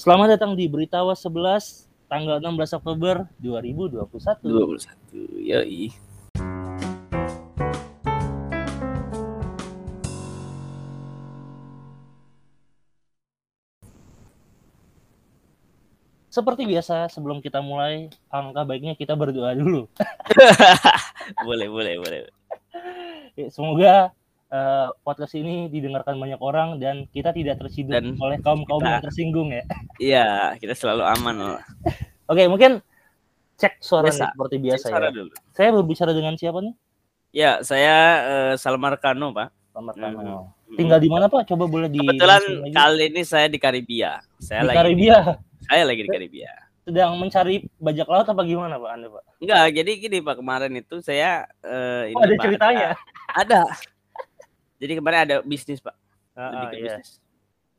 Selamat datang di Beritawas 11 tanggal 16 Oktober 2021. 21. Yoi. Seperti biasa, sebelum kita mulai, angka baiknya kita berdoa dulu. boleh, boleh, boleh. Ya, Semoga eh, podcast ini didengarkan banyak orang dan kita tidak tersinggung Dan oleh kaum-kaum kita- yang tersinggung ya. Iya, kita selalu aman loh. Oke, mungkin cek suara Biasa. seperti biasa Cek suara ya. dulu. Saya berbicara dengan siapa nih? Ya, saya eh, Salmar Kano, Pak. Selamat Hmm. Tinggal di mana Pak? Coba boleh di Kebetulan kali ini saya di Karibia. Saya di lagi Karibia. saya lagi di Karibia. Sedang mencari bajak laut apa gimana Pak Anda Pak? Enggak, jadi gini Pak, kemarin itu saya eh, ini Oh, ada Pak, ceritanya. Ada. Jadi kemarin ada bisnis, Pak. Ah, ah, ke iya. bisnis.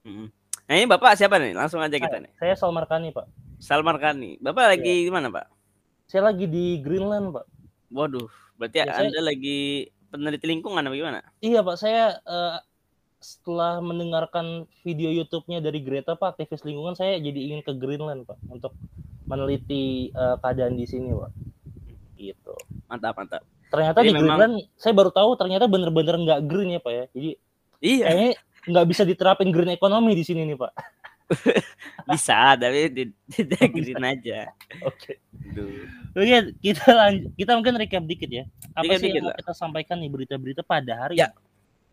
Mm-mm. Nah, ini Bapak siapa nih? Langsung aja kita nih. Saya Salmar Kani Pak. Salmar Kani. Bapak lagi di mana, Pak? Saya lagi di Greenland Pak. Waduh, berarti Ya, saya- Anda lagi peneliti lingkungan apa gimana? Iya Pak, saya eh, setelah mendengarkan video YouTube-nya dari Greta Pak, aktivis lingkungan, saya jadi ingin ke Greenland Pak untuk meneliti eh, keadaan di sini Pak. Gitu. Mantap, mantap. Ternyata Jadi di memang- Greenland, saya baru tahu ternyata bener-bener nggak green ya Pak ya. Jadi Iya, kayaknya nggak bisa diterapin green economy di sini nih Pak. bisa, tapi di- tidak green aja. Oke. Aduh. Oke, kita lanjut. Kita mungkin recap dikit ya. Apa Recap sih dikit yang mau kita sampaikan nih berita-berita pada hari Ya, ini?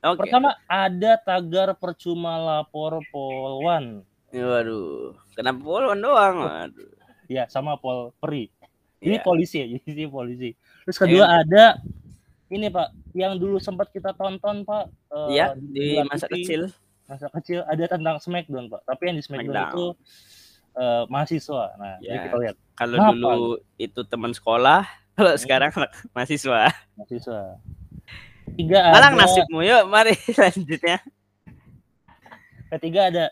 Oke. Pertama ada tagar percuma lapor Polwan. Waduh, kenapa Polwan doang? Waduh. Ya, sama Pol Peri. Ini Iya. polisi ya, jadi ini polisi. Terus kedua ada ini Pak, yang dulu sempat kita tonton Pak. eh, Iya, di Gila masa TV, kecil. Masa kecil ada tentang Smackdown Pak. Tapi yang di Smackdown, Smackdown. itu eh, mahasiswa. Nah, jadi Ya. kita lihat Kalau Kenapa? dulu itu teman sekolah, kalau Hmm. sekarang mahasiswa. mahasiswa. Tiga Malang ada, nasibmu, yuk mari selanjutnya. ketiga ada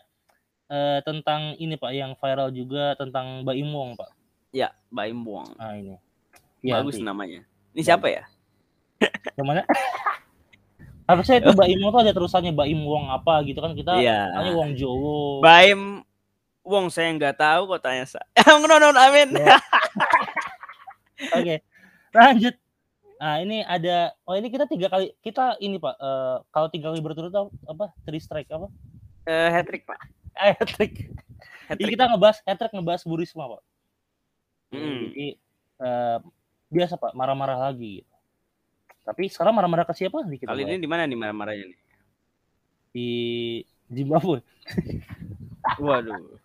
eh, tentang ini Pak yang viral juga tentang Baim Wong Pak. Ya, Baim Buang. Ah ini. Ya, Bagus nanti. namanya. Ini siapa ya? Yang mana? Harusnya itu Baim tuh ada terusannya Baim Wong apa gitu kan kita Iya. tanya Wong Jowo. Baim Wong saya nggak tahu kok tanya saya. no, no, no, amin. Ya. Oke. Lanjut. Nah, ini ada oh ini kita tiga kali kita ini Pak eh, kalau tiga kali berturut apa? Three strike apa? Eh, hat trick, Pak. Eh, hat-trick. Hat Jadi trick. kita ngebahas hat-trick ngebahas Bu Risma, Pak. Mm. Jadi eh, biasa Pak, marah-marah lagi gitu. Tapi sekarang marah-marah ke siapa nih kita? Kali ini di mana nih marah-marahnya nih? di Zimbabwe. Waduh.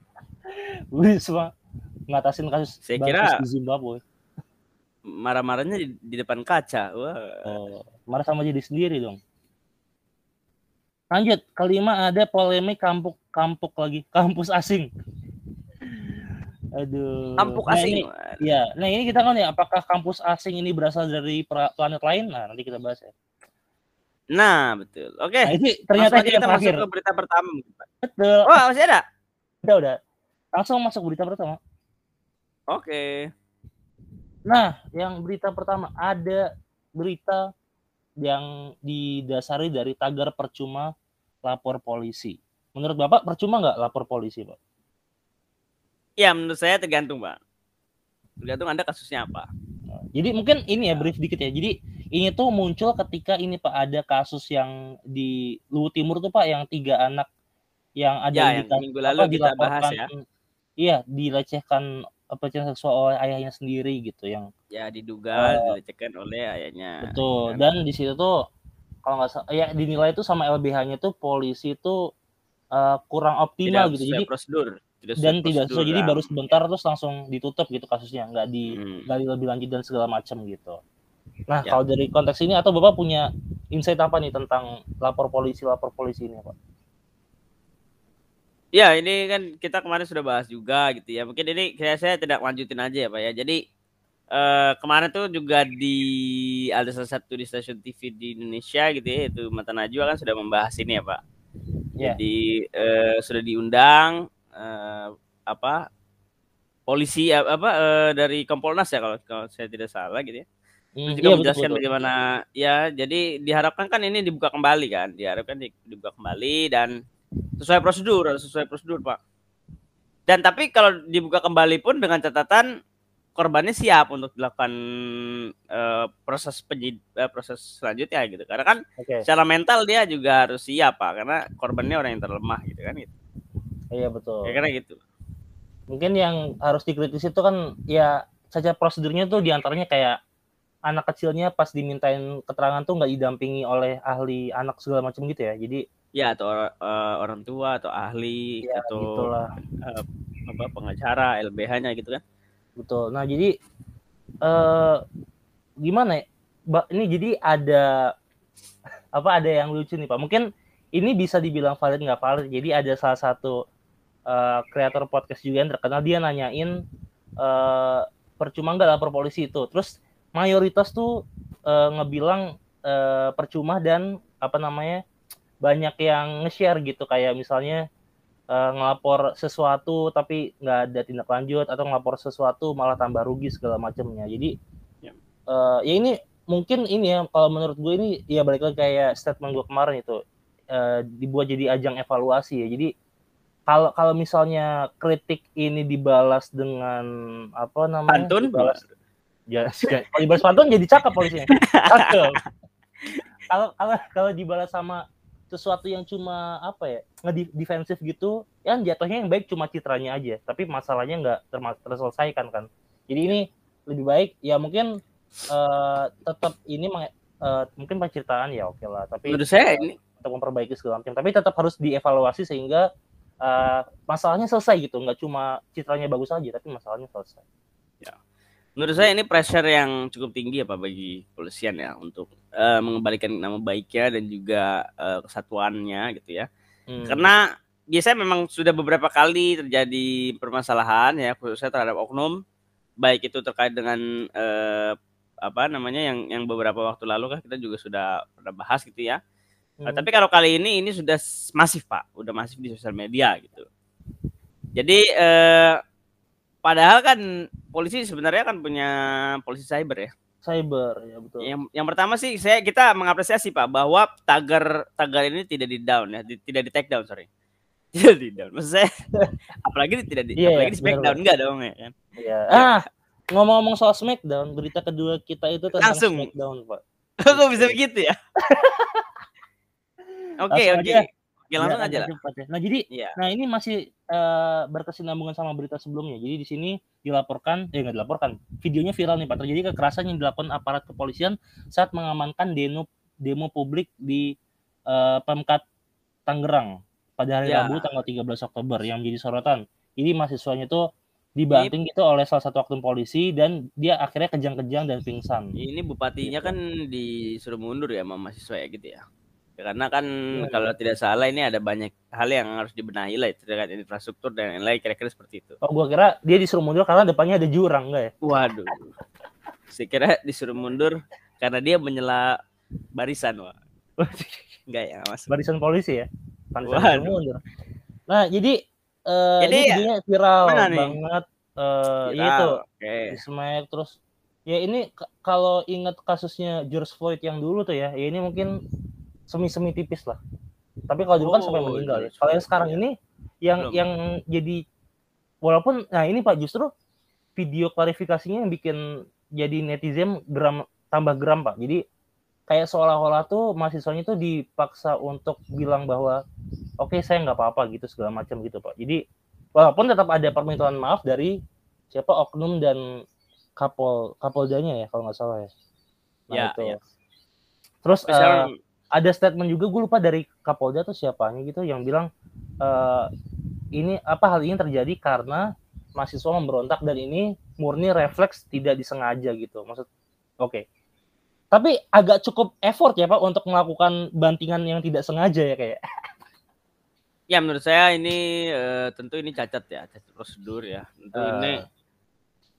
Bu Risma ngatasin kasus Saya kira- di Zimbabwe. Marah-marahnya di, di depan kaca. Wah. Oh, marah sama diri sendiri dong. Lanjut, kelima ada polemik kampuk kampuk lagi, kampus asing. Aduh. Kampuk Nah, asing. ini- Iya, nah ini kita kan ya apakah kampus asing ini berasal dari planet lain? Nah, nanti kita bahas ya. Nah, betul. Oke. Nah, ini ternyata Langsung kita masuk terakhir. ke berita pertama. Betul. Oh, masih ada? Udah, udah. Langsung masuk berita pertama. Oke. Nah, yang berita pertama ada berita yang didasari dari tagar percuma lapor polisi. Menurut Bapak percuma nggak lapor polisi, Pak? Ya, menurut saya tergantung, Pak. Tergantung Anda kasusnya apa. Jadi mungkin ini ya brief dikit ya. Jadi ini tuh muncul ketika ini Pak ada kasus yang di Luwu Timur tuh Pak yang tiga anak yang ada Ya, yang minggu apa, lalu kita bahas ya. Iya, dilecehkan pelecehan seksual oleh ayahnya sendiri gitu yang Ya, diduga Oh. dilecehkan oleh ayahnya. betul. Kan? Dan di situ tuh kalau nggak salah ya dinilai itu sama LBH-nya tuh polisi tuh eh, kurang optimal tidak gitu. Jadi prosedur. Tidak dan tidak sesuai jadi Ram. baru sebentar terus langsung ditutup gitu kasusnya, nggak di Hmm. gali lebih lanjut dan segala macam gitu. Nah, Ya. kalau dari konteks ini atau Bapak punya insight apa nih tentang lapor polisi lapor polisi ini, Pak? Ya, ini kan kita kemarin sudah bahas juga gitu ya. Mungkin ini saya, saya tidak lanjutin aja ya, Pak ya. Jadi eh, kemarin tuh juga di ada salah satu di stasiun TV di Indonesia gitu ya, itu Mata Najwa kan sudah membahas ini ya, Pak. Ya. Jadi eh, sudah diundang eh, apa polisi eh, apa eh, dari Kompolnas ya kalau, kalau saya tidak salah gitu ya. Hmm, Terus juga iya, betul, menjelaskan betul. bagaimana ya jadi diharapkan kan ini dibuka kembali kan diharapkan di- dibuka kembali dan sesuai prosedur sesuai prosedur pak Dan tapi kalau dibuka kembali pun dengan catatan korbannya siap untuk dilakukan uh, proses penyid uh, proses selanjutnya gitu. Karena kan okay. secara mental dia juga harus siap Pak karena korbannya orang yang terlemah gitu kan gitu. Iya betul. Ya karena gitu. Mungkin yang harus dikritisi itu kan ya saja prosedurnya tuh di antaranya kayak anak kecilnya pas dimintain keterangan tuh nggak didampingi oleh ahli anak segala macam gitu ya. Jadi ya atau uh, orang tua atau ahli ya, atau uh, apa pengacara LBH-nya gitu kan betul nah jadi uh, gimana ya ini jadi ada apa ada yang lucu nih pak mungkin ini bisa dibilang valid nggak valid jadi ada salah satu uh, kreator podcast juga yang terkenal dia nanyain uh, percuma nggak lapor polisi itu? Terus mayoritas tuh uh, ngebilang uh, percuma dan apa namanya banyak yang nge-share gitu. Kayak misalnya uh, ngelapor sesuatu tapi nggak ada tindak lanjut atau ngelapor sesuatu malah tambah rugi segala macamnya jadi ya. Uh, ya ini mungkin ini ya kalau menurut gue ini ya balik lagi kayak statement gue kemarin itu uh, dibuat jadi ajang evaluasi ya. Jadi kalau kalau misalnya kritik ini dibalas dengan apa namanya? Pantun? Dibalas ya kalau dibalas pantun jadi cakep polisinya. Kalau kalau kalau dibalas sama sesuatu yang cuma apa ya ngedefensif gitu yang jatuhnya yang baik cuma citranya aja. Tapi masalahnya nggak terselesaikan kan. Jadi ini lebih baik ya mungkin uh, tetap ini uh, mungkin penceritaan ya oke okay lah. Tapi menurut saya ini untuk memperbaiki segala macam. Tapi tetap harus dievaluasi sehingga uh, masalahnya selesai gitu nggak cuma citranya bagus aja tapi masalahnya selesai ya menurut saya ini pressure yang cukup tinggi ya pak bagi polisian ya untuk uh, mengembalikan nama baiknya dan juga uh, kesatuannya gitu ya. Hmm. Karena biasanya memang sudah beberapa kali terjadi permasalahan ya khususnya terhadap oknum baik itu terkait dengan uh, apa namanya yang yang beberapa waktu lalu kan kita juga sudah pernah bahas gitu ya. Hmm. Uh, tapi kalau kali ini ini sudah masif Pak, udah masif di sosial media gitu. Jadi uh, padahal kan polisi sebenarnya kan punya polisi cyber ya cyber ya betul. Yang yang pertama sih saya kita mengapresiasi Pak bahwa tagar tagar ini tidak di down ya, di, tidak di take down sorry. Tidak di down. Maksud saya apalagi tidak di yeah, apalagi di smackdown enggak dong ya kan. Iya. Yeah. Ah, ngomong-ngomong soal smackdown, berita kedua kita itu tentang Langsung. smackdown, Pak. Kok bisa begitu ya? Oke, oke. Oke, langsung ya, aja lah. Ya. Nah, jadi yeah. nah ini masih uh, berkesinambungan sama berita sebelumnya. Jadi di sini dilaporkan, eh nggak dilaporkan, videonya viral nih Pak. Terjadi kekerasan yang dilakukan aparat kepolisian saat mengamankan demo demo publik di uh, Pemkat Tangerang pada hari yeah. Rabu tanggal 13 Oktober yang menjadi sorotan. Jadi mahasiswanya itu dibanting gitu oleh salah satu oknum polisi dan dia akhirnya kejang-kejang dan pingsan. Ini bupatinya gitu. kan disuruh mundur ya sama mahasiswa ya gitu ya. Karena kan ya, kalau tidak salah ini ada banyak hal yang harus dibenahi lah terkait infrastruktur dan lain-lain kira-kira seperti itu. Oh, gua kira dia disuruh mundur karena depannya ada jurang enggak ya? Waduh. Saya kira disuruh mundur karena dia menyela barisan, Wah. enggak ya, Mas. Barisan polisi ya? Waduh. mundur. Nah, jadi uh, jadi ini ya, viral banget uh, viral, itu. Okay. Di Smack terus ya ini kalau ingat kasusnya George Floyd yang dulu tuh ya, ya ini mungkin semi-semi tipis lah. Tapi kalau dulu kan sampai oh, meninggal ya. Kalau yang sekarang ini yang Belum. yang jadi walaupun nah ini Pak justru video klarifikasinya yang bikin jadi netizen gram tambah gram Pak. Jadi kayak seolah-olah tuh mahasiswanya tuh dipaksa untuk bilang bahwa oke okay, saya nggak apa-apa gitu segala macam gitu Pak. Jadi walaupun tetap ada permintaan maaf dari siapa oknum dan kapol kapoldanya ya kalau nggak salah ya. Nah, ya, itu. ya. Terus uh, ada statement juga gue lupa dari Kapolda tuh siapanya gitu yang bilang e, ini apa hal ini terjadi karena mahasiswa memberontak dan ini murni refleks tidak disengaja gitu. Maksud oke. Okay. tapi agak cukup effort ya pak untuk melakukan bantingan yang tidak sengaja ya kayak. Ya menurut saya ini uh, tentu ini cacat ya cacat prosedur ya. Tentu uh, ini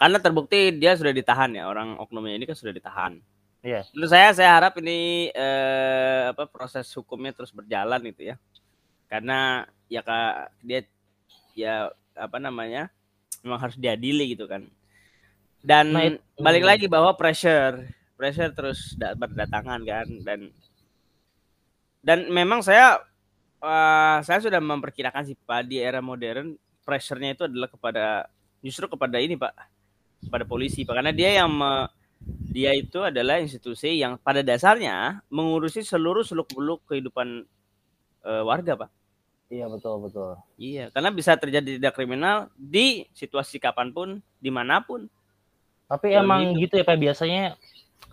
karena terbukti dia sudah ditahan ya orang oknumnya ini kan sudah ditahan Iya. Menurut saya saya harap ini eh, apa proses hukumnya terus berjalan itu ya. Karena ya kak dia ya apa namanya memang harus diadili gitu kan. Dan nah, balik lagi bahwa pressure pressure terus berdatangan kan dan dan memang saya uh, saya sudah memperkirakan sih Pak di era modern pressure-nya itu adalah kepada justru kepada ini pak pada polisi pak karena dia yang me, dia itu adalah institusi yang pada dasarnya mengurusi seluruh seluk beluk kehidupan uh, warga pak. Iya betul betul. Iya karena bisa terjadi tidak kriminal di situasi kapan pun di mana pun. Tapi Dan emang gitu. gitu ya pak biasanya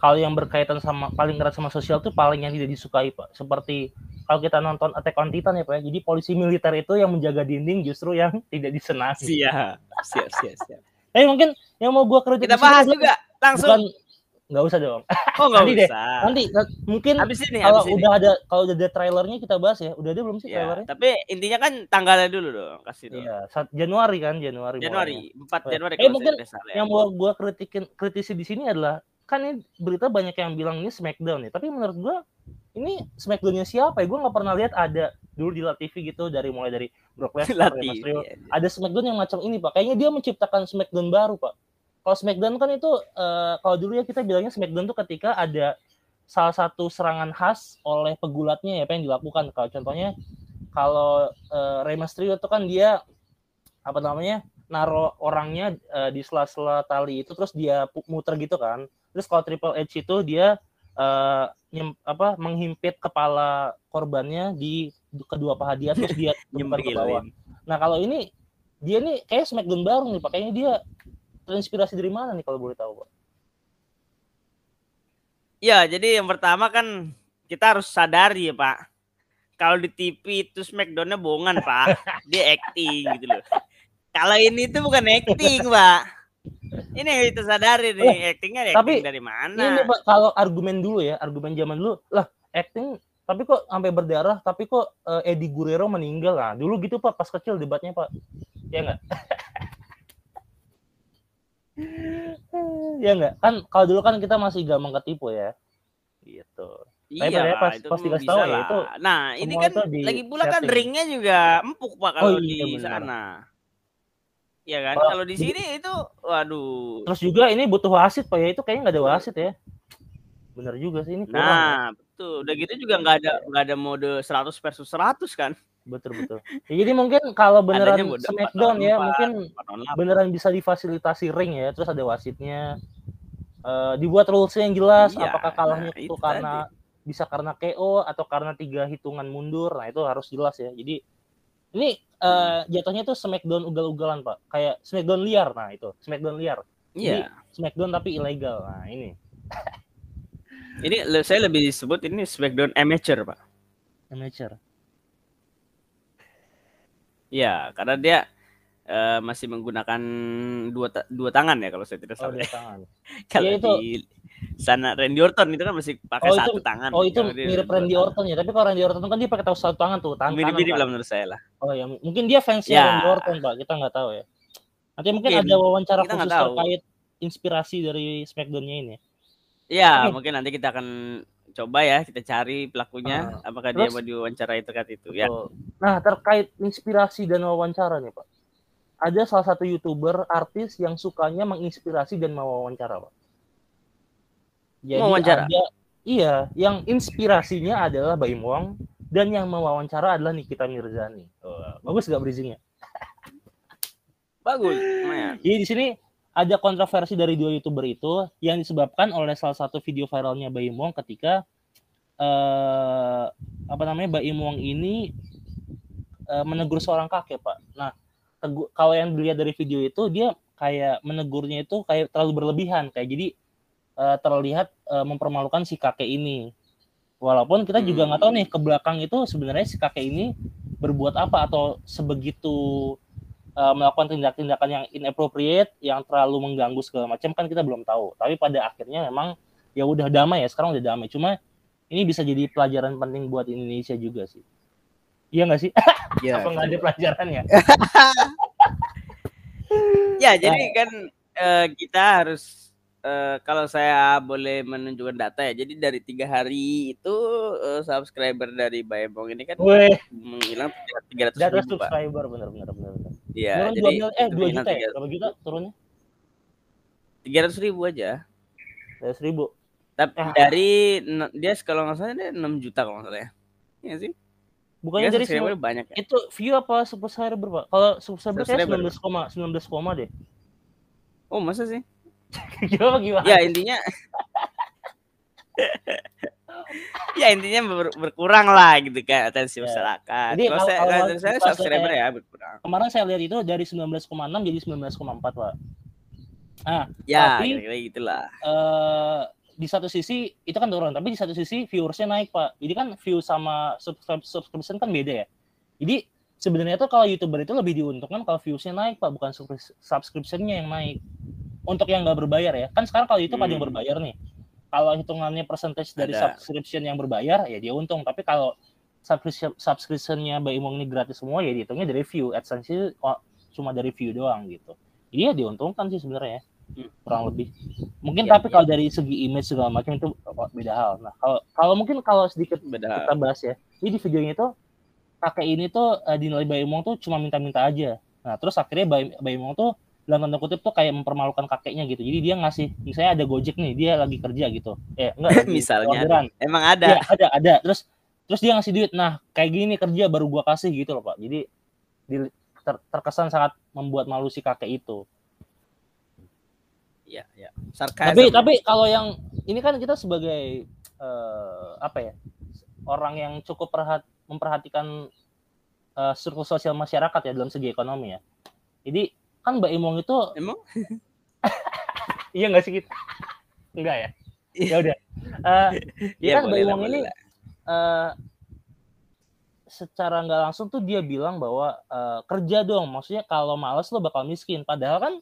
kalau yang berkaitan sama paling erat sama sosial tuh paling yang tidak disukai pak. Seperti kalau kita nonton Attack on Titan ya pak ya, jadi polisi militer itu yang menjaga dinding justru yang tidak disenangi. Siap siap siap siap. Eh mungkin yang mau gua kritik kita bahas juga langsung. Bukan, nggak usah dong. Oh nggak usah. Deh. Nanti mungkin habis ini, kalau habis udah ini. ada kalau udah ada trailernya kita bahas ya. Udah ada belum sih ya, trailernya? Tapi intinya kan tanggalnya dulu dong, kasih dong. Iya, Januari kan, Januari. Januari, empat Januari. Eh mungkin ya. yang mau gua kritikin kritisi di sini adalah kan ini berita banyak yang bilang ini Smackdown ya, tapi menurut gua ini Smackdownnya siapa ya? Gue nggak pernah lihat ada dulu di La TV gitu dari mulai dari Brock Lesnar, Mas Rio. Iya, iya. Ada Smackdown yang macam ini pak. Kayaknya dia menciptakan Smackdown baru pak kalau Smackdown kan itu uh, kalau dulu ya kita bilangnya Smackdown tuh ketika ada salah satu serangan khas oleh pegulatnya ya apa yang dilakukan. Kalau contohnya kalau uh, Rey Mysterio itu kan dia apa namanya naro orangnya uh, di sela-sela tali itu terus dia muter gitu kan. Terus kalau Triple H itu dia uh, nyem, apa menghimpit kepala korbannya di kedua paha dia terus dia nyemper ke bawah. Nah, kalau ini dia nih kayak Smackdown baru nih, pakainya dia terinspirasi dari mana nih kalau boleh tahu, Pak? Ya, jadi yang pertama kan kita harus sadari ya, Pak. Kalau di TV itu Smackdown-nya bohongan, Pak. Dia acting gitu loh. Kalau ini tuh bukan acting, Pak. Ini yang kita sadari nih, eh, actingnya acting tapi, dari mana? Ini Pak, kalau argumen dulu ya, argumen zaman dulu, lah acting tapi kok sampai berdarah, tapi kok uh, Eddie Guerrero meninggal lah. Dulu gitu Pak, pas kecil debatnya Pak. Ya enggak? ya enggak kan kalau dulu kan kita masih gampang ketipu ya gitu Iya, ya, pas, itu pas dikasih tahu ya itu. Nah, ini kan lagi pula kan ringnya juga empuk Pak kalau oh, iya, di benar. sana. Iya kan? Oh, kalau di sini itu waduh. Terus juga ini butuh wasit Pak ya. Itu kayaknya nggak ada wasit ya. Bener juga sih ini. Kurang, nah, ya. betul. Udah gitu juga nggak ada nggak ada mode 100 versus 100 kan betul betul. Ya, jadi mungkin kalau beneran Smackdown ya, mungkin beneran bisa difasilitasi ring ya, terus ada wasitnya. Uh, dibuat rules yang jelas, iya, apakah kalahnya nah, itu, karena tadi. bisa karena KO atau karena tiga hitungan mundur. Nah, itu harus jelas ya. Jadi ini uh, jatuhnya tuh Smackdown ugal-ugalan, Pak. Kayak Smackdown liar. Nah, itu Smackdown liar. Iya. Yeah. Smackdown tapi ilegal. Nah, ini. ini saya lebih disebut ini Smackdown amateur, Pak. Amateur. Iya, karena dia uh, masih menggunakan dua dua tangan ya kalau saya tidak salah. Oh, dua tangan. kalau ya, itu... di sana Randy Orton itu kan masih pakai oh, satu tangan. Oh, itu mirip Randy Orton ya. Tapi kalau Randy Orton kan dia pakai tahu satu tangan tuh, tangan. Mirip-mirip lah menurut saya lah. Oh ya, mungkin dia fans ya. Randy Orton, Pak. Kita nggak tahu ya. Nanti mungkin, mungkin ada wawancara khusus terkait inspirasi dari Smackdown-nya ini. Iya, mungkin nanti kita akan coba ya kita cari pelakunya uh, apakah terus, dia mau diwawancara itu kan itu ya. Nah, terkait inspirasi dan wawancara nih, Pak. Ada salah satu YouTuber artis yang sukanya menginspirasi dan mewawancara, Pak. Jadi wawancara. Ada, iya, yang inspirasinya adalah Baim Wong dan yang mewawancara adalah Nikita Mirzani. Oh, bagus gak bridgingnya? Bagus. Jadi di sini ada kontroversi dari dua youtuber itu yang disebabkan oleh salah satu video viralnya Baim Wong ketika uh, apa namanya Baim Wong ini uh, menegur seorang kakek pak. Nah tegu, kalau yang dilihat dari video itu dia kayak menegurnya itu kayak terlalu berlebihan kayak jadi uh, terlihat uh, mempermalukan si kakek ini. Walaupun kita juga nggak tahu nih ke belakang itu sebenarnya si kakek ini berbuat apa atau sebegitu uh, melakukan tindak-tindakan yang inappropriate, yang terlalu mengganggu segala macam kan kita belum tahu. Tapi pada akhirnya memang ya udah damai ya, sekarang udah damai. Cuma ini bisa jadi pelajaran penting buat Indonesia juga sih. Iya nggak sih? Ya, Apa nggak ada pelajarannya? ya, jadi kan uh, kita harus Uh, kalau saya boleh menunjukkan data ya, jadi dari tiga hari itu uh, subscriber dari Bayebong ini kan Weh. menghilang tiga ratus ribu subscriber benar-benar benar. Iya, jadi eh dua juta ya, berapa juta turunnya? Tiga ratus ribu aja. Tiga ratus ribu. Tapi ah. dari dia kalau nggak salah dia enam juta kalau nggak salah ya. Iya sih. Bukannya Ya, dari subscriber sembilan- banyak ya. itu view apa subscriber pak? Kalau subscriber kayak Subscriber. 19 koma 19 koma deh. Oh, masa sih? gimana gimana? Ya, intinya Ya intinya ber- berkurang lah gitu kan atensi Ya. masyarakat. Jadi Kalau saya, kalau saya subscriber ya berkurang. Kemarin saya lihat itu dari 19,6 jadi 19,4 pak. Nah, Ya, Tapi- kira-kira gitulah. eh di satu sisi itu kan turun, tapi di satu sisi viewersnya naik pak. Jadi kan view sama subscribe subscription kan beda ya. Jadi sebenarnya tuh kalau youtuber itu lebih diuntungkan kalau viewsnya naik pak, bukan subscri- subscriptionnya yang naik. Untuk yang nggak berbayar ya, kan sekarang kalau YouTube ada yang Hmm. berbayar nih. Kalau hitungannya percentage dari Ada. subscription yang berbayar ya dia untung. Tapi kalau subscription subscriptionnya Mbak Imong ini gratis semua ya dihitungnya dari view. AdSense oh, cuma dari view doang gitu. Jadi ya diuntungkan sih sebenarnya ya Hmm. kurang lebih. Mungkin Iya, tapi iya. kalau dari segi image segala macam itu beda hal. Nah kalau kalau mungkin kalau sedikit Beda. kita bahas ya, ini di videonya itu kakek ini tuh eh, dinilai Mbak Imong tuh cuma minta-minta aja. Nah terus akhirnya Mbak Mbak Imong tuh dalam tanda kutip tuh kayak mempermalukan kakeknya gitu. Jadi dia ngasih, misalnya ada Gojek nih, dia lagi kerja gitu. Eh enggak, Misalnya. orderan. Emang ada. Iya, ada, ada. Terus terus dia ngasih duit. Nah, kayak gini kerja baru gua kasih gitu loh, Pak. Jadi di- ter- terkesan sangat membuat malu si kakek itu. Iya, iya. Sarkasm. Tapi tapi kalau yang ini kan kita sebagai eh, apa ya? Orang yang cukup perhat memperhatikan eh, struktur sosial masyarakat ya dalam segi ekonomi ya. Jadi kan Mbak Imong itu Emang? iya nggak sih kita? Enggak ya? Iya. Ya udah. Eh, Iya, kan Mbak Imong ini eh secara nggak langsung tuh dia bilang bahwa eh, kerja dong, maksudnya kalau malas lo bakal miskin. Padahal kan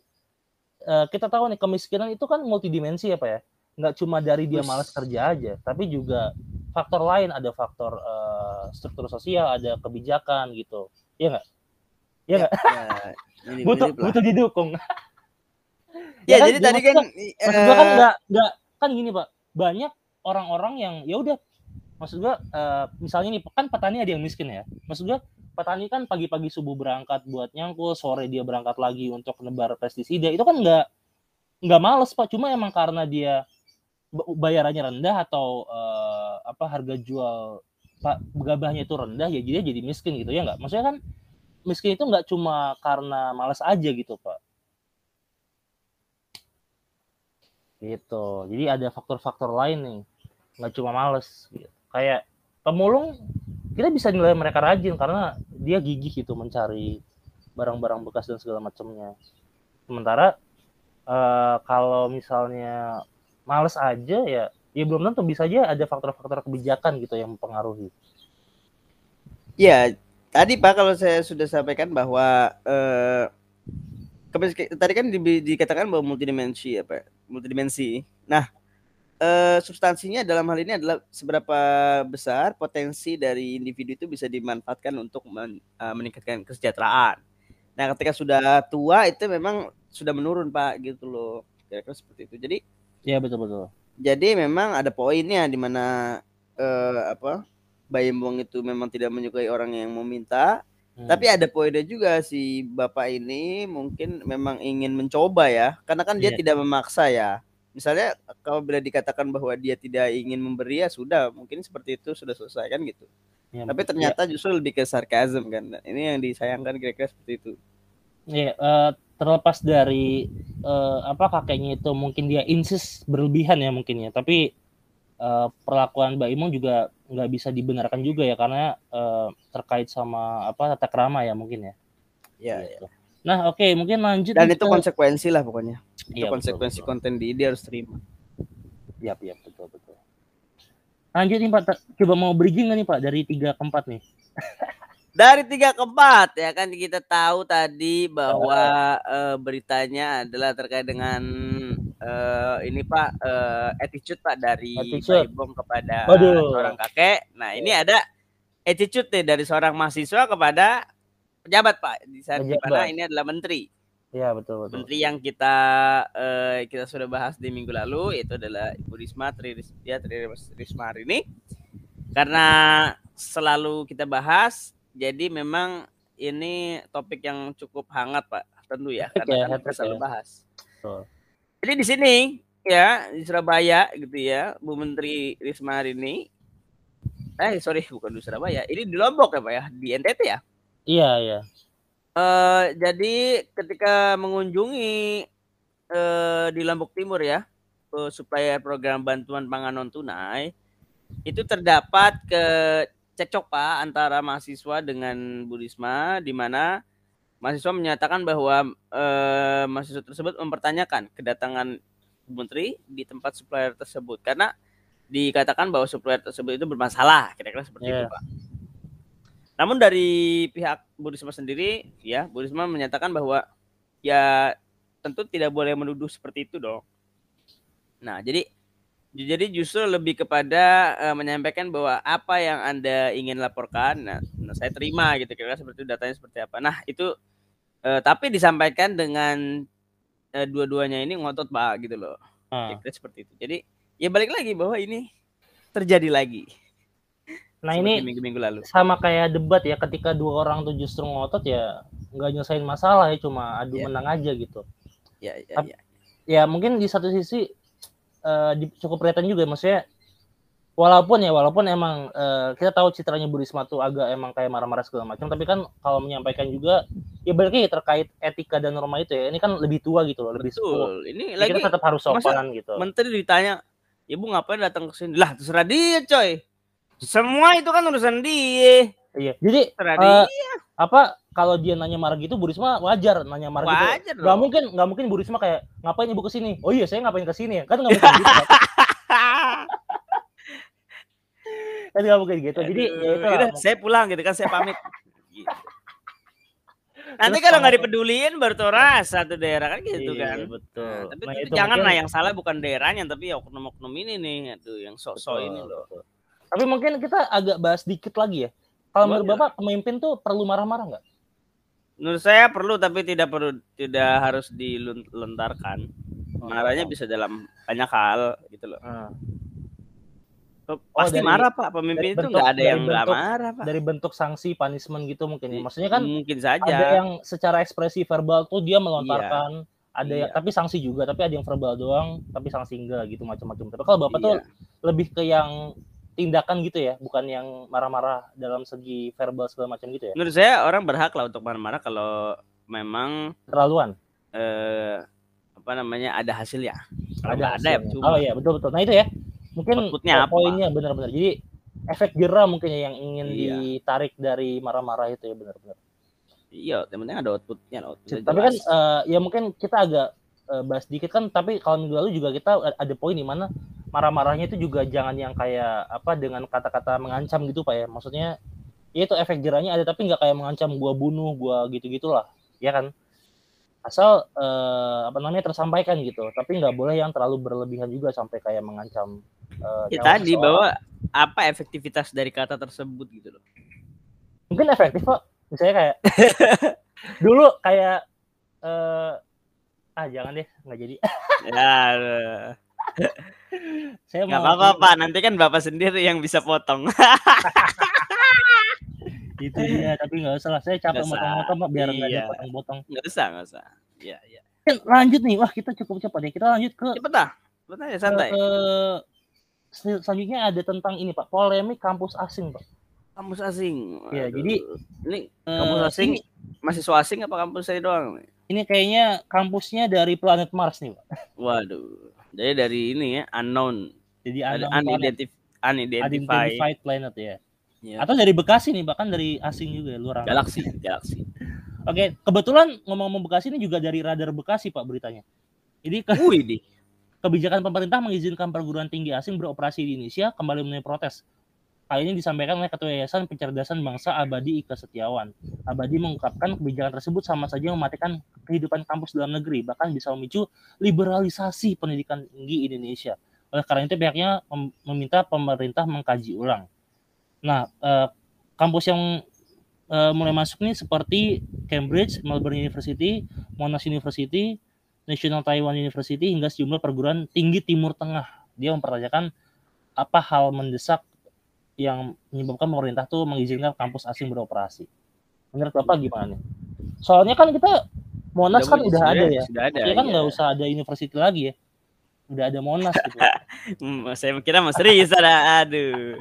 eh, kita tahu nih kemiskinan itu kan multidimensi ya pak ya, nggak cuma dari dia malas kerja aja, tapi juga faktor lain, ada faktor eh, struktur sosial, ada kebijakan gitu, ya nggak? Ya nggak? Ya, ini butuh lah. butuh didukung. Ya, kan? jadi Ya, tadi kan maksud gua kan eh, nggak nggak kan gini pak, banyak orang-orang yang ya udah maksud gua eh, misalnya nih kan petani ada yang miskin ya maksud gua petani kan pagi-pagi subuh berangkat buat nyangkul sore dia berangkat lagi untuk nebar pestisida itu kan nggak nggak males pak cuma emang karena dia bayarannya rendah atau eh, apa harga jual pak gabahnya itu rendah ya jadi dia jadi miskin gitu ya nggak maksudnya kan miskin itu nggak cuma karena males aja gitu pak. Gitu. Jadi ada faktor-faktor lain nih. Nggak cuma males gitu. kayak pemulung kita bisa nilai mereka rajin karena dia gigih gitu mencari barang-barang bekas dan segala macamnya. Sementara eh, kalau misalnya males aja ya ya belum tentu. Bisa aja ada faktor-faktor kebijakan gitu yang mempengaruhi. Ya, tadi Pak kalau saya sudah sampaikan bahwa eh tadi kan di- dikatakan bahwa multidimensi apa? Multidimensi. Nah, eh substansinya dalam hal ini adalah seberapa besar potensi dari individu itu bisa dimanfaatkan untuk men- eh, meningkatkan kesejahteraan. Nah, ketika sudah tua itu memang sudah menurun, Pak, gitu loh. Kira-kira seperti itu. Jadi ya betul betul jadi memang ada poinnya di mana eh apa? Bayembong itu memang tidak menyukai orang yang meminta, Hmm. tapi ada poinnya juga si bapak ini mungkin memang ingin mencoba ya, karena kan dia Iya. tidak memaksa ya. Misalnya kalau bila dikatakan bahwa dia tidak ingin memberi ya sudah, mungkin seperti itu sudah selesai kan gitu. Ya, Tapi betul. ternyata justru lebih ke sarkasm kan. Ini yang disayangkan kira-kira seperti itu. Iya, eh, terlepas dari eh, apa kakeknya itu mungkin dia insist berlebihan ya mungkin ya, tapi eh, perlakuan Mbak Imong juga nggak bisa dibenarkan juga ya karena eh, terkait sama apa tata krama ya mungkin ya. Ya, Gitu. Nah oke mungkin lanjut Dan nih itu konsekuensi lah pokoknya. Itu Iya, betul, konsekuensi betul. konten di dia harus terima. Iya, iya betul betul. Lanjut nih Pak, coba mau bridging nggak nih Pak dari tiga ke empat nih? Dari tiga ke empat ya kan kita tahu tadi bahwa eh, beritanya adalah terkait dengan eh, ini Pak eh, attitude Pak dari Attitude. Baibong kepada Waduh. seorang kakek. Nah ini ada attitude nih dari seorang mahasiswa kepada pejabat Pak di saat di mana ini adalah menteri. Iya betul betul. Menteri yang kita eh, kita sudah bahas di minggu lalu itu adalah Ibu Risma Tri Ris- ya, Tri Risma hari ini. Karena selalu kita bahas, jadi memang ini topik yang cukup hangat Pak, tentu ya, karena ya, kan kita selalu ya. bahas. Betul. Jadi di sini ya di Surabaya gitu ya, Bu Menteri Risma hari ini eh sorry bukan di Surabaya, ini di Lombok ya Pak ya, di NTT ya? Iya, iya. Eh jadi ketika mengunjungi eh di Lombok Timur ya, eh, supaya program bantuan pangan non tunai itu terdapat ke cekcok Pak antara mahasiswa dengan Bu Risma di mana mahasiswa menyatakan bahwa eh, mahasiswa tersebut mempertanyakan kedatangan menteri di tempat supplier tersebut karena dikatakan bahwa supplier tersebut itu bermasalah kira-kira seperti itu Iya. Pak. Namun dari pihak Bu Risma sendiri ya Bu Risma menyatakan bahwa ya tentu tidak boleh menuduh seperti itu dong. Nah, jadi jadi justru lebih kepada eh, menyampaikan bahwa apa yang Anda ingin laporkan, nah, nah, saya terima gitu kira-kira seperti datanya seperti apa. Nah, itu eh, tapi disampaikan dengan eh, dua-duanya ini ngotot Pak gitu loh. Nah, Kira-kira seperti itu. Jadi ya balik lagi bahwa ini terjadi lagi. nah seperti ini minggu-minggu lalu. sama kayak debat ya ketika dua orang tuh justru ngotot ya nggak nyelesain masalah ya cuma adu Iya. menang aja gitu. Ya, ya, Tap- ya. Ya mungkin di satu sisi eh, di- cukup kelihatan juga maksudnya walaupun ya walaupun emang eh, kita tahu citranya Bu Risma tuh agak emang kayak marah-marah segala macam tapi kan kalau menyampaikan juga ya balik lagi terkait etika dan norma itu ya ini kan lebih tua gitu loh lebih sepuh Betul. Ini Ya, lagi kita tetap harus sopan gitu menteri ditanya, "Ibu ngapain datang ke sini?" Lah, terserah dia, coy. Semua itu kan urusan dia. iya jadi Terserah dia. apa kalau dia nanya marah gitu Bu Risma wajar nanya marah gitu Wajar dong. mungkin nggak mungkin Bu Risma kayak ngapain ibu ke sini oh iya saya ngapain ke sini ya kan nggak mungkin gitu kan nggak mungkin gitu jadi ya Aduh, itu yaudah, saya pulang gitu kan, saya pamit. Gitu. Nanti kalau nggak dipeduliin baru tuh rasa tuh daerah kan gitu Iya, kan. betul Nah, tapi Nah, itu jangan lah yang salah bukan daerahnya tapi ya oknum-oknum ini nih tuh yang sok-sok ini loh. betul. Tapi mungkin kita agak bahas dikit lagi ya. Kalau menurut Bapak pemimpin tuh perlu marah-marah nggak? Menurut saya perlu tapi tidak perlu tidak harus dilontarkan. Oh, Marahnya bisa dalam banyak hal gitu loh. Nah, Pasti dari- marah Pak, pemimpin itu nggak ada yang nggak marah Pak. dari bentuk sanksi punishment gitu mungkin ya. Maksudnya kan mungkin saja. ada yang secara ekspresi verbal tuh dia melontarkan, ada yang Iya. tapi sanksi juga, tapi ada yang verbal doang, tapi sanksi enggak gitu macam-macam. Tapi kalau Bapak tuh Iya. lebih ke yang tindakan gitu ya, bukan yang marah-marah dalam segi verbal segala macam gitu ya. Menurut saya orang berhak lah untuk marah-marah kalau memang Terlaluan. eh, apa namanya ada hasilnya. Kalau ada ada ya hasilnya. cuma. Oh iya betul betul. Nah itu ya mungkin Outputnya apa? poinnya benar-benar. Jadi efek jerah mungkin ya yang ingin Iya. ditarik dari marah-marah itu ya benar-benar. Iya, yang penting ada outputnya. outputnya Tapi kan eh, ya mungkin kita agak eh, bahas dikit kan. Tapi kalau minggu lalu juga kita ada poin di mana marah-marahnya itu juga jangan yang kayak apa dengan kata-kata mengancam gitu pak ya. Maksudnya ya itu efek jerahnya ada tapi nggak kayak mengancam gua bunuh gua gitu-gitulah ya kan asal eh, apa namanya tersampaikan gitu tapi nggak boleh yang terlalu berlebihan juga sampai kayak mengancam eh, ya tadi seseorang. bahwa apa efektivitas dari kata tersebut gitu loh. mungkin efektif kok misalnya kayak dulu kayak eh ah jangan deh nggak jadi ya. Saya nggak apa-apa Pak. Nanti kan Bapak sendiri yang bisa potong. itu dia tapi nggak usah lah saya capek motong-motong Pak, biar nggak ada Iya. potong-potong nggak usah, nggak usah. Iya, iya. Oke, lanjut nih wah kita cukup cepat ya kita lanjut ke Cepet dah. Cepet aja santai. ke sel- selanjutnya ada tentang ini pak polemik kampus asing pak Kampus asing. Ya, Aduh. jadi, ini Eh, kampus asing ini, mahasiswa asing apa kampus saya doang? ini kayaknya kampusnya dari planet Mars nih pak Waduh. Jadi dari ini ya unknown, jadi ada unknown planet, unidentified, unidentified planet ya ya. atau dari Bekasi nih bahkan dari asing juga ya, luar angkasa. galaksi, galaksi. Oke, kebetulan ngomong-ngomong Bekasi ini juga dari radar Bekasi Pak beritanya. Jadi ke- Wih, kebijakan pemerintah mengizinkan perguruan tinggi asing beroperasi di Indonesia kembali menuai protes. Hal ini disampaikan oleh Ketua Yayasan Pencerdasan Bangsa Abadi Ika Setiawan. Abadi mengungkapkan kebijakan tersebut sama saja mematikan kehidupan kampus dalam negeri, bahkan bisa memicu liberalisasi pendidikan tinggi Indonesia. Oleh karena itu pihaknya mem- meminta pemerintah mengkaji ulang. Nah, eh, kampus yang eh, mulai masuk nih seperti Cambridge, Melbourne University, Monash University, National Taiwan University hingga sejumlah perguruan tinggi Timur Tengah. Dia mempertanyakan apa hal mendesak yang menyebabkan pemerintah tuh mengizinkan kampus asing beroperasi. Menurut Bapak gimana nih? Soalnya kan kita Monas kan udah ada ya. Sudah ada. Ya kan iya. nggak usah ada university lagi ya. Udah ada Monas gitu. Hmm, saya kira mau serius ada. Aduh.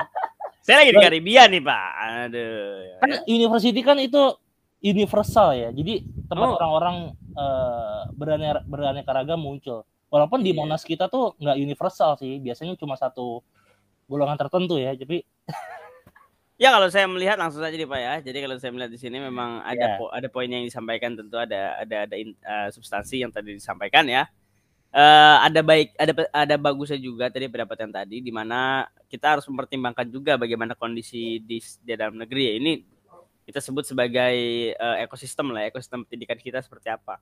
Saya lagi di. Karibia nih, Pak. Aduh. kan university kan itu universal ya jadi tempat Oh. orang-orang eh, beraneka beraneka ragam muncul walaupun di Iya. monas kita tuh nggak universal sih biasanya cuma satu golongan tertentu ya jadi Ya kalau saya melihat langsung saja nih Pak ya. Jadi kalau saya melihat di sini memang ada Ya. po- ada poin yang disampaikan tentu ada ada ada in- eh, substansi yang tadi disampaikan ya. Eh ada baik ada ada bagusnya juga tadi pendapat yang tadi di mana kita harus mempertimbangkan juga bagaimana kondisi di, di dalam negeri ya. Ini kita sebut sebagai eh, ekosistem lah, ekosistem pendidikan kita seperti apa.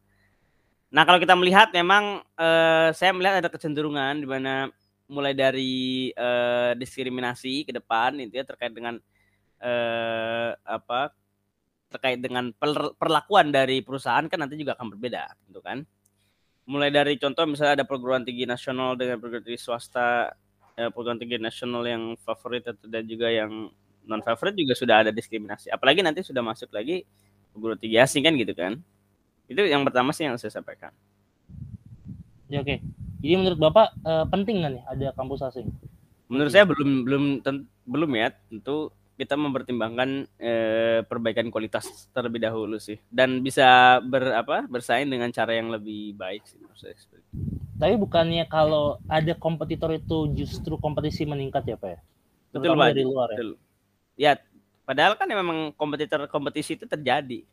Nah, kalau kita melihat memang eh, saya melihat ada kecenderungan di mana mulai dari eh, diskriminasi ke depan itu ya terkait dengan eh apa terkait dengan per- perlakuan dari perusahaan kan nanti juga akan berbeda tentu kan. Mulai dari contoh misalnya ada perguruan tinggi nasional dengan perguruan tinggi swasta eh, perguruan tinggi nasional yang favorit atau dan juga yang non favorit juga sudah ada diskriminasi. Apalagi nanti sudah masuk lagi perguruan tinggi asing kan gitu kan. Itu yang pertama sih yang saya sampaikan. Ya oke jadi menurut bapak eh, penting nggak nih ada kampus asing? Menurut saya belum belum ten- belum ya. Tentu kita mempertimbangkan eh, perbaikan kualitas terlebih dahulu sih. Dan bisa ber apa bersaing dengan cara yang lebih baik sih menurut saya tapi bukannya kalau ada kompetitor itu justru kompetisi meningkat ya pak ya? Betul, Pak. dari luar ya? Betul. ya padahal kan memang kompetitor kompetisi itu terjadi.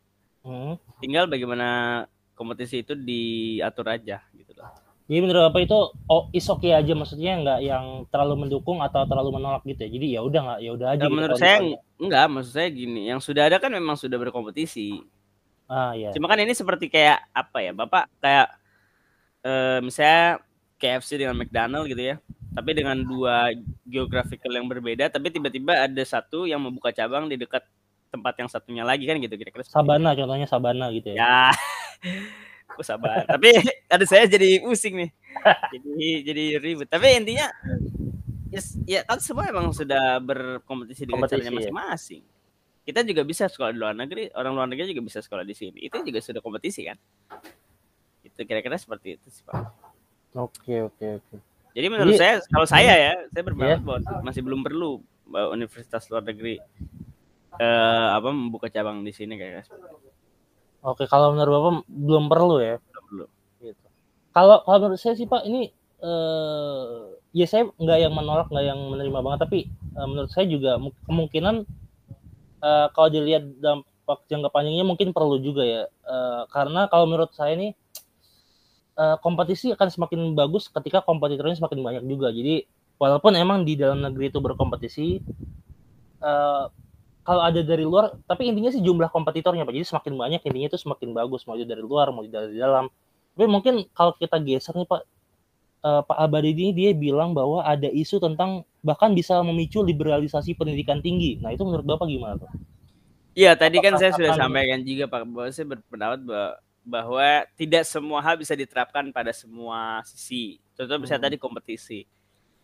Hmm. tinggal bagaimana kompetisi itu diatur aja jadi menurut bapak itu oh is oke aja maksudnya nggak yang terlalu mendukung atau terlalu menolak gitu ya jadi ya udah nggak ya udah aja Ya, gitu menurut saya misalnya. enggak maksud saya gini yang sudah ada kan memang sudah berkompetisi ah ya Cuma kan ini seperti kayak apa ya, Bapak kayak eh, misalnya KFC dengan McDonald gitu ya. Tapi dengan dua geographical yang berbeda, tapi tiba-tiba ada satu yang membuka cabang di dekat tempat yang satunya lagi kan gitu kira-kira. Sabana contohnya Sabana gitu itu. ya Ya. Aku sabar. tapi ada saya jadi pusing nih. Jadi jadi ribet. Tapi intinya yes, ya kan semua emang sudah berkompetisi dengan Kompetisi, caranya ya. masing-masing. Kita juga bisa sekolah di luar negeri, orang luar negeri juga bisa sekolah di sini. Itu juga sudah kompetisi kan? Itu kira-kira seperti itu sih, Pak. oke oke oke Jadi menurut Jadi- saya kalau saya ya, saya berpendapat Iya. bahwa masih belum perlu bahwa universitas luar negeri eh apa membuka cabang di sini kayak oke kalau menurut bapak belum perlu ya belum perlu. gitu. Kalau kalau menurut saya sih Pak ini eh ya saya nggak yang menolak nggak yang menerima banget tapi eh, menurut saya juga mu- kemungkinan eh, kalau dilihat dampak jangka panjangnya mungkin perlu juga ya Eh, karena kalau menurut saya nih eh, kompetisi akan semakin bagus ketika kompetitornya semakin banyak juga jadi walaupun emang di dalam negeri itu berkompetisi eh, kalau ada dari luar tapi intinya sih jumlah kompetitornya Pak jadi semakin banyak intinya itu semakin bagus mau dari luar mau dari dalam tapi mungkin kalau kita geser nih Pak, eh, Pak Abadi ini dia bilang bahwa ada isu tentang bahkan bisa memicu liberalisasi pendidikan tinggi. Nah itu menurut Bapak gimana tuh? Iya, tadi kan saya sudah sampaikan juga Pak bahwa saya berpendapat bahwa, bahwa tidak semua hal bisa diterapkan pada semua sisi. Contoh misalnya Hmm. tadi kompetisi.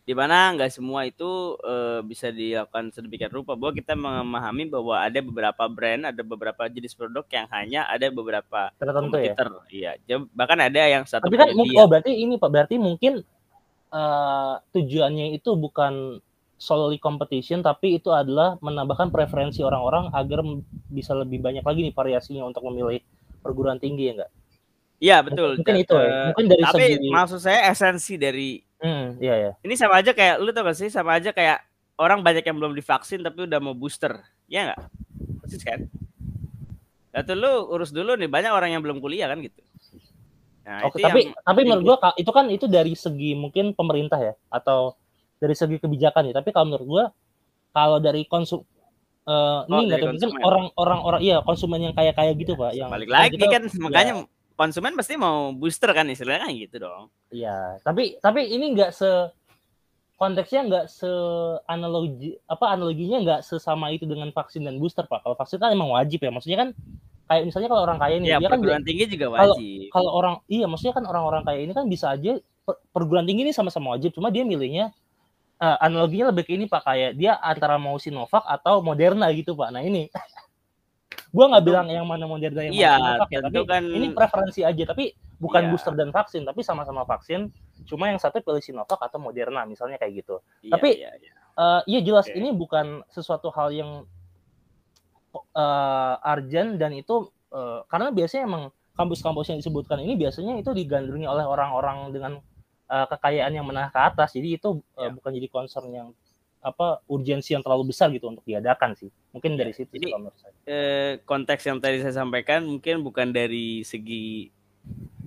Di mana nggak semua itu eh, bisa dilakukan sedemikian rupa bahwa kita memahami bahwa ada beberapa brand, ada beberapa jenis produk yang hanya ada beberapa Tertentu ya. Iya, bahkan ada yang satu Tapi kan oh berarti ini Pak berarti mungkin eh, tujuannya itu bukan solely competition tapi itu adalah menambahkan preferensi orang-orang agar bisa lebih banyak lagi nih variasinya untuk memilih perguruan tinggi ya enggak? Iya, betul. Mungkin itu ya. Eh, Mungkin dari tapi segi maksud saya esensi dari Hmm, iya ya. ini sama aja kayak lu tau gak sih sama aja kayak orang banyak yang belum divaksin tapi udah mau booster ya nggak persis kan? Lalu lu urus dulu nih banyak orang yang belum kuliah kan gitu. Nah Oke, itu tapi yang tapi menurut gua itu kan itu dari segi mungkin pemerintah ya atau dari segi kebijakan ya. Tapi kalau menurut gua kalau dari konsum eh Oh, ini nggak mungkin orang-orang orang iya konsumen yang kaya kaya gitu pak yang balik lagi kita- kan makanya konsumen pasti mau booster kan istilahnya kan gitu dong Iya, tapi tapi ini nggak se konteksnya nggak se analogi apa analoginya nggak sesama itu dengan vaksin dan booster pak. Kalau vaksin kan emang wajib ya, maksudnya kan kayak misalnya kalau orang kaya nih, ya dia kan perguruan tinggi juga kalau- wajib kalau orang iya maksudnya kan orang-orang kaya ini kan bisa aja per- perguruan tinggi ini sama-sama wajib, cuma dia milihnya eh, analoginya lebih ke ini pak kayak dia antara mau Sinovac atau Moderna gitu pak. Nah ini gua nggak bilang yang mana Moderna yang Iya, mana Sinovac ya, tapi tentu kan ini preferensi aja tapi bukan Iya. booster dan vaksin tapi sama-sama vaksin cuma yang satu pilih Sinovac atau Moderna misalnya kayak gitu iya, tapi- iya, iya. uh, iya jelas Oke. ini bukan sesuatu hal yang uh, urgent dan itu uh, karena biasanya emang kampus-kampus yang disebutkan ini biasanya itu digandrungi oleh orang-orang dengan uh, kekayaan yang menengah ke atas. Jadi itu uh, Ya. bukan jadi concern yang apa urgensi yang terlalu besar gitu untuk diadakan sih. Mungkin Ya, dari situ jadi- sih saya. eh, konteks yang tadi saya sampaikan mungkin bukan dari segi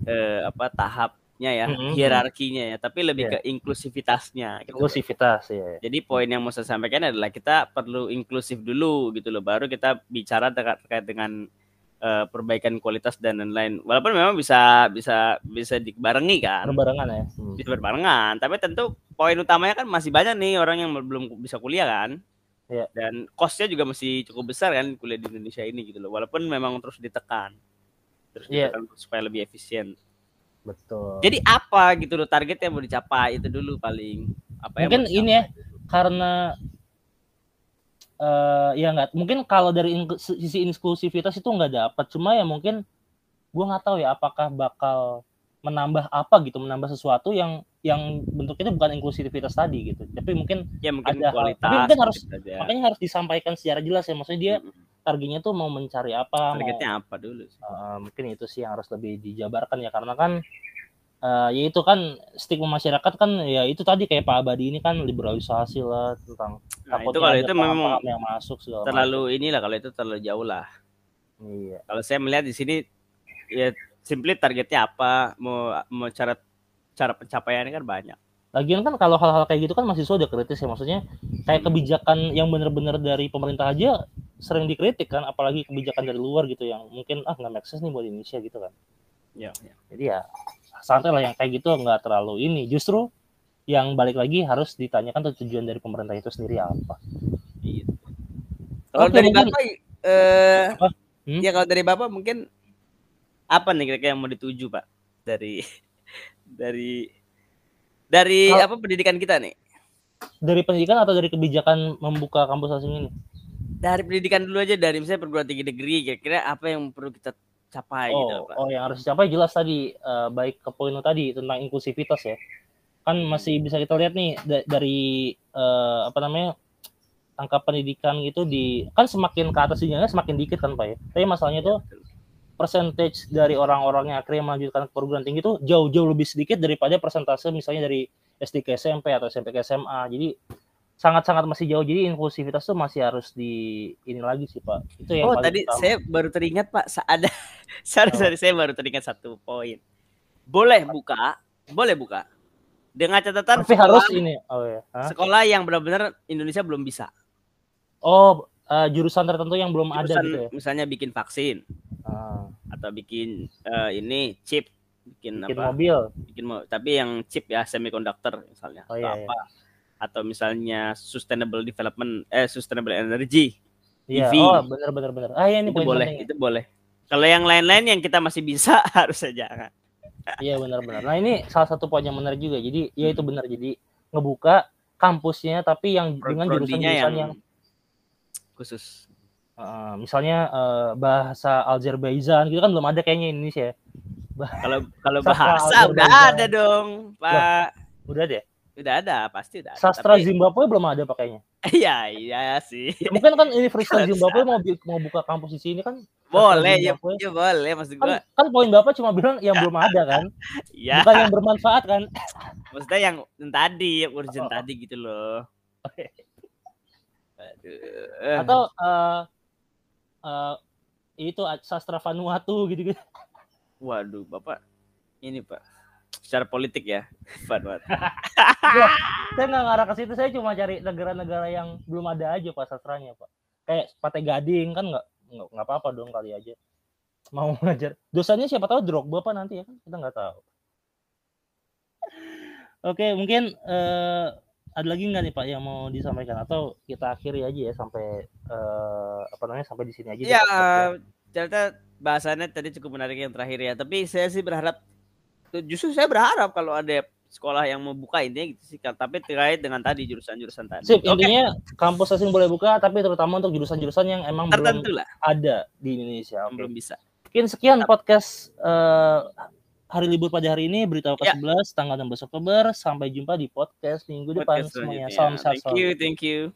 eh, apa tahapnya ya, Mhm. hierarkinya ya, tapi lebih Iya. ke inklusivitasnya. Gitu. Inklusivitas ya. Jadi poin yang mau saya sampaikan adalah kita perlu inklusif dulu gitu loh, baru kita bicara terkait dengan eh, perbaikan kualitas dan lain-lain. Walaupun memang bisa bisa bisa dibarengi kan, Berbarengan ya. Hmm. bisa berbarengan. Tapi tentu poin utamanya kan masih banyak nih orang yang belum bisa kuliah kan. Iya. Dan costnya juga masih cukup besar kan kuliah di Indonesia ini gitu loh. Walaupun memang terus ditekan, terus Iya. ditekan supaya lebih efisien. Betul. Jadi apa gitu loh target yang mau dicapai itu dulu paling. Apa yang Mungkin mau ini ya karena eh ya nggak mungkin kalau dari ink- sisi inklusivitas itu nggak dapat cuma ya mungkin gua nggak tahu ya apakah bakal menambah apa gitu menambah sesuatu yang yang bentuknya bukan inklusivitas tadi gitu. Tapi mungkin ya mungkin ada hal- kualitas tapi mungkin harus- gitu aja. makanya harus disampaikan secara jelas ya. Maksudnya dia targetnya tuh mau mencari apa mau targetnya apa dulu sih? Eh, mungkin itu sih yang harus lebih dijabarkan ya. Karena kan eh ya itu kan stigma masyarakat kan ya itu tadi kayak Pak Abadi ini kan liberalisasi lah tentang Nah, itu kalau itu memang yang masuk segala terlalu inilah kalau itu terlalu jauh lah. iya Kalau saya melihat di sini ya simply targetnya apa, mau mau cara cara pencapaiannya kan banyak. lagian kan kalau hal-hal kayak gitu kan mahasiswa udah kritis ya maksudnya kayak kebijakan yang benar-benar dari pemerintah aja sering dikritik kan apalagi kebijakan dari luar gitu yang mungkin ah nggak make sense nih buat Indonesia gitu kan Ya, ya. jadi ya santai lah yang kayak gitu nggak terlalu ini justru yang balik lagi harus ditanyakan tuh tujuan dari pemerintah itu sendiri apa Gitu. Kalau Oke, dari mungkin- Bapak eh Apa? Hmm? ya kalau dari Bapak mungkin apa nih kira-kira yang mau dituju, Pak? Dari dari dari Kalau- apa pendidikan kita nih? dari pendidikan atau dari kebijakan membuka kampus asing ini Dari pendidikan dulu aja dari misalnya perguruan tinggi negeri kira-kira apa yang perlu kita capai gitu, Oh, Pak? oh yang harus dicapai jelas tadi eh, baik ke poin tadi tentang inklusivitas ya. Kan masih bisa kita lihat nih da- dari eh, apa namanya angka pendidikan gitu di kan semakin ke atas jenjangnya semakin dikit kan Pak ya. Tapi masalahnya tuh percentage dari orang-orang yang akhirnya melanjutkan ke perguruan tinggi itu jauh-jauh lebih sedikit daripada persentase misalnya dari SD ke SMP atau SMP ke SMA. Jadi sangat-sangat masih jauh. Jadi inklusivitas tuh masih harus di ini lagi sih Pak. Itu yang Oh, tadi utama. saya baru teringat, Pak, ada sorry, sorry, saya baru teringat satu poin. Boleh buka, boleh buka. Dengan catatan tapi harus sekolah, ini. Oh ya. Hah? sekolah yang benar-benar Indonesia belum bisa. Oh, eh, jurusan tertentu yang belum ada Jurusan gitu ya. misalnya bikin vaksin Ah, atau bikin eh, ini chip, bikin, bikin apa? mobil. Bikin mo- tapi yang chip ya semiconductor misalnya Oh, atau iya, apa. Atau misalnya sustainable development eh sustainable energy. Iya. EV. Oh, benar benar benar. Ah, iya ini itu boleh, penting. itu boleh. Kalau yang lain-lain yang kita masih bisa harus saja. Iya benar benar. Nah, ini salah satu poin yang menarik juga. Jadi, ya itu benar. Jadi ngebuka kampusnya tapi yang dengan jurusan-jurusan yang, khusus. eh, misalnya eh, bahasa Azerbaijan gitu kan belum ada kayaknya Indonesia. ya. Kalau kalau bahasa udah ada dong, Pak. Udah deh. Udah ada, pasti udah ada. Sastra Tapi- Zimbabwe belum ada pakainya. Iya, iya sih. Ya, mungkin kan Universitas Kalau Zimbabwe mau mau buka kampus di sini kan. Boleh, ya, ya boleh maksud Kan, gua. kan poin Bapak cuma bilang yang belum ada kan, Ya, bukan yang bermanfaat kan. maksudnya yang, yang tadi, yang urgent Oh. tadi gitu loh. Aduh. atau eh eh, itu sastra Vanuatu gitu gitu Waduh, Bapak ini, Pak. Secara politik ya, Vanuatu. saya nggak ngarah ke situ saya cuma cari negara-negara yang belum ada aja pak sastranya pak. Kayak Pate Gading kan nggak nggak apa-apa dong kali aja. Mau ngajar. Dosanya siapa tahu Drogba apa nanti ya kan kita nggak tahu. Oke mungkin eh, ada lagi nggak nih pak yang mau disampaikan? Atau kita akhiri aja ya sampai eh, apa namanya sampai di sini aja Ya, ternyata bahasannya tadi cukup menarik yang terakhir ya. Tapi saya sih berharap, justru saya berharap kalau ada sekolah yang mau buka ini gitu sih. Tapi terkait dengan tadi jurusan-jurusan tadi. Sip, Oke, intinya kampus asing boleh buka, tapi terutama untuk jurusan-jurusan yang emang belum tertentu lah, ada di Indonesia. Oke. belum bisa. Mungkin sekian podcast eh, hari libur pada hari ini berita Ya. ke-11 tanggal 16 Oktober. Sampai jumpa di podcast minggu depan Podcast semuanya. selanjutnya. Salam sehat Thank you, thank you.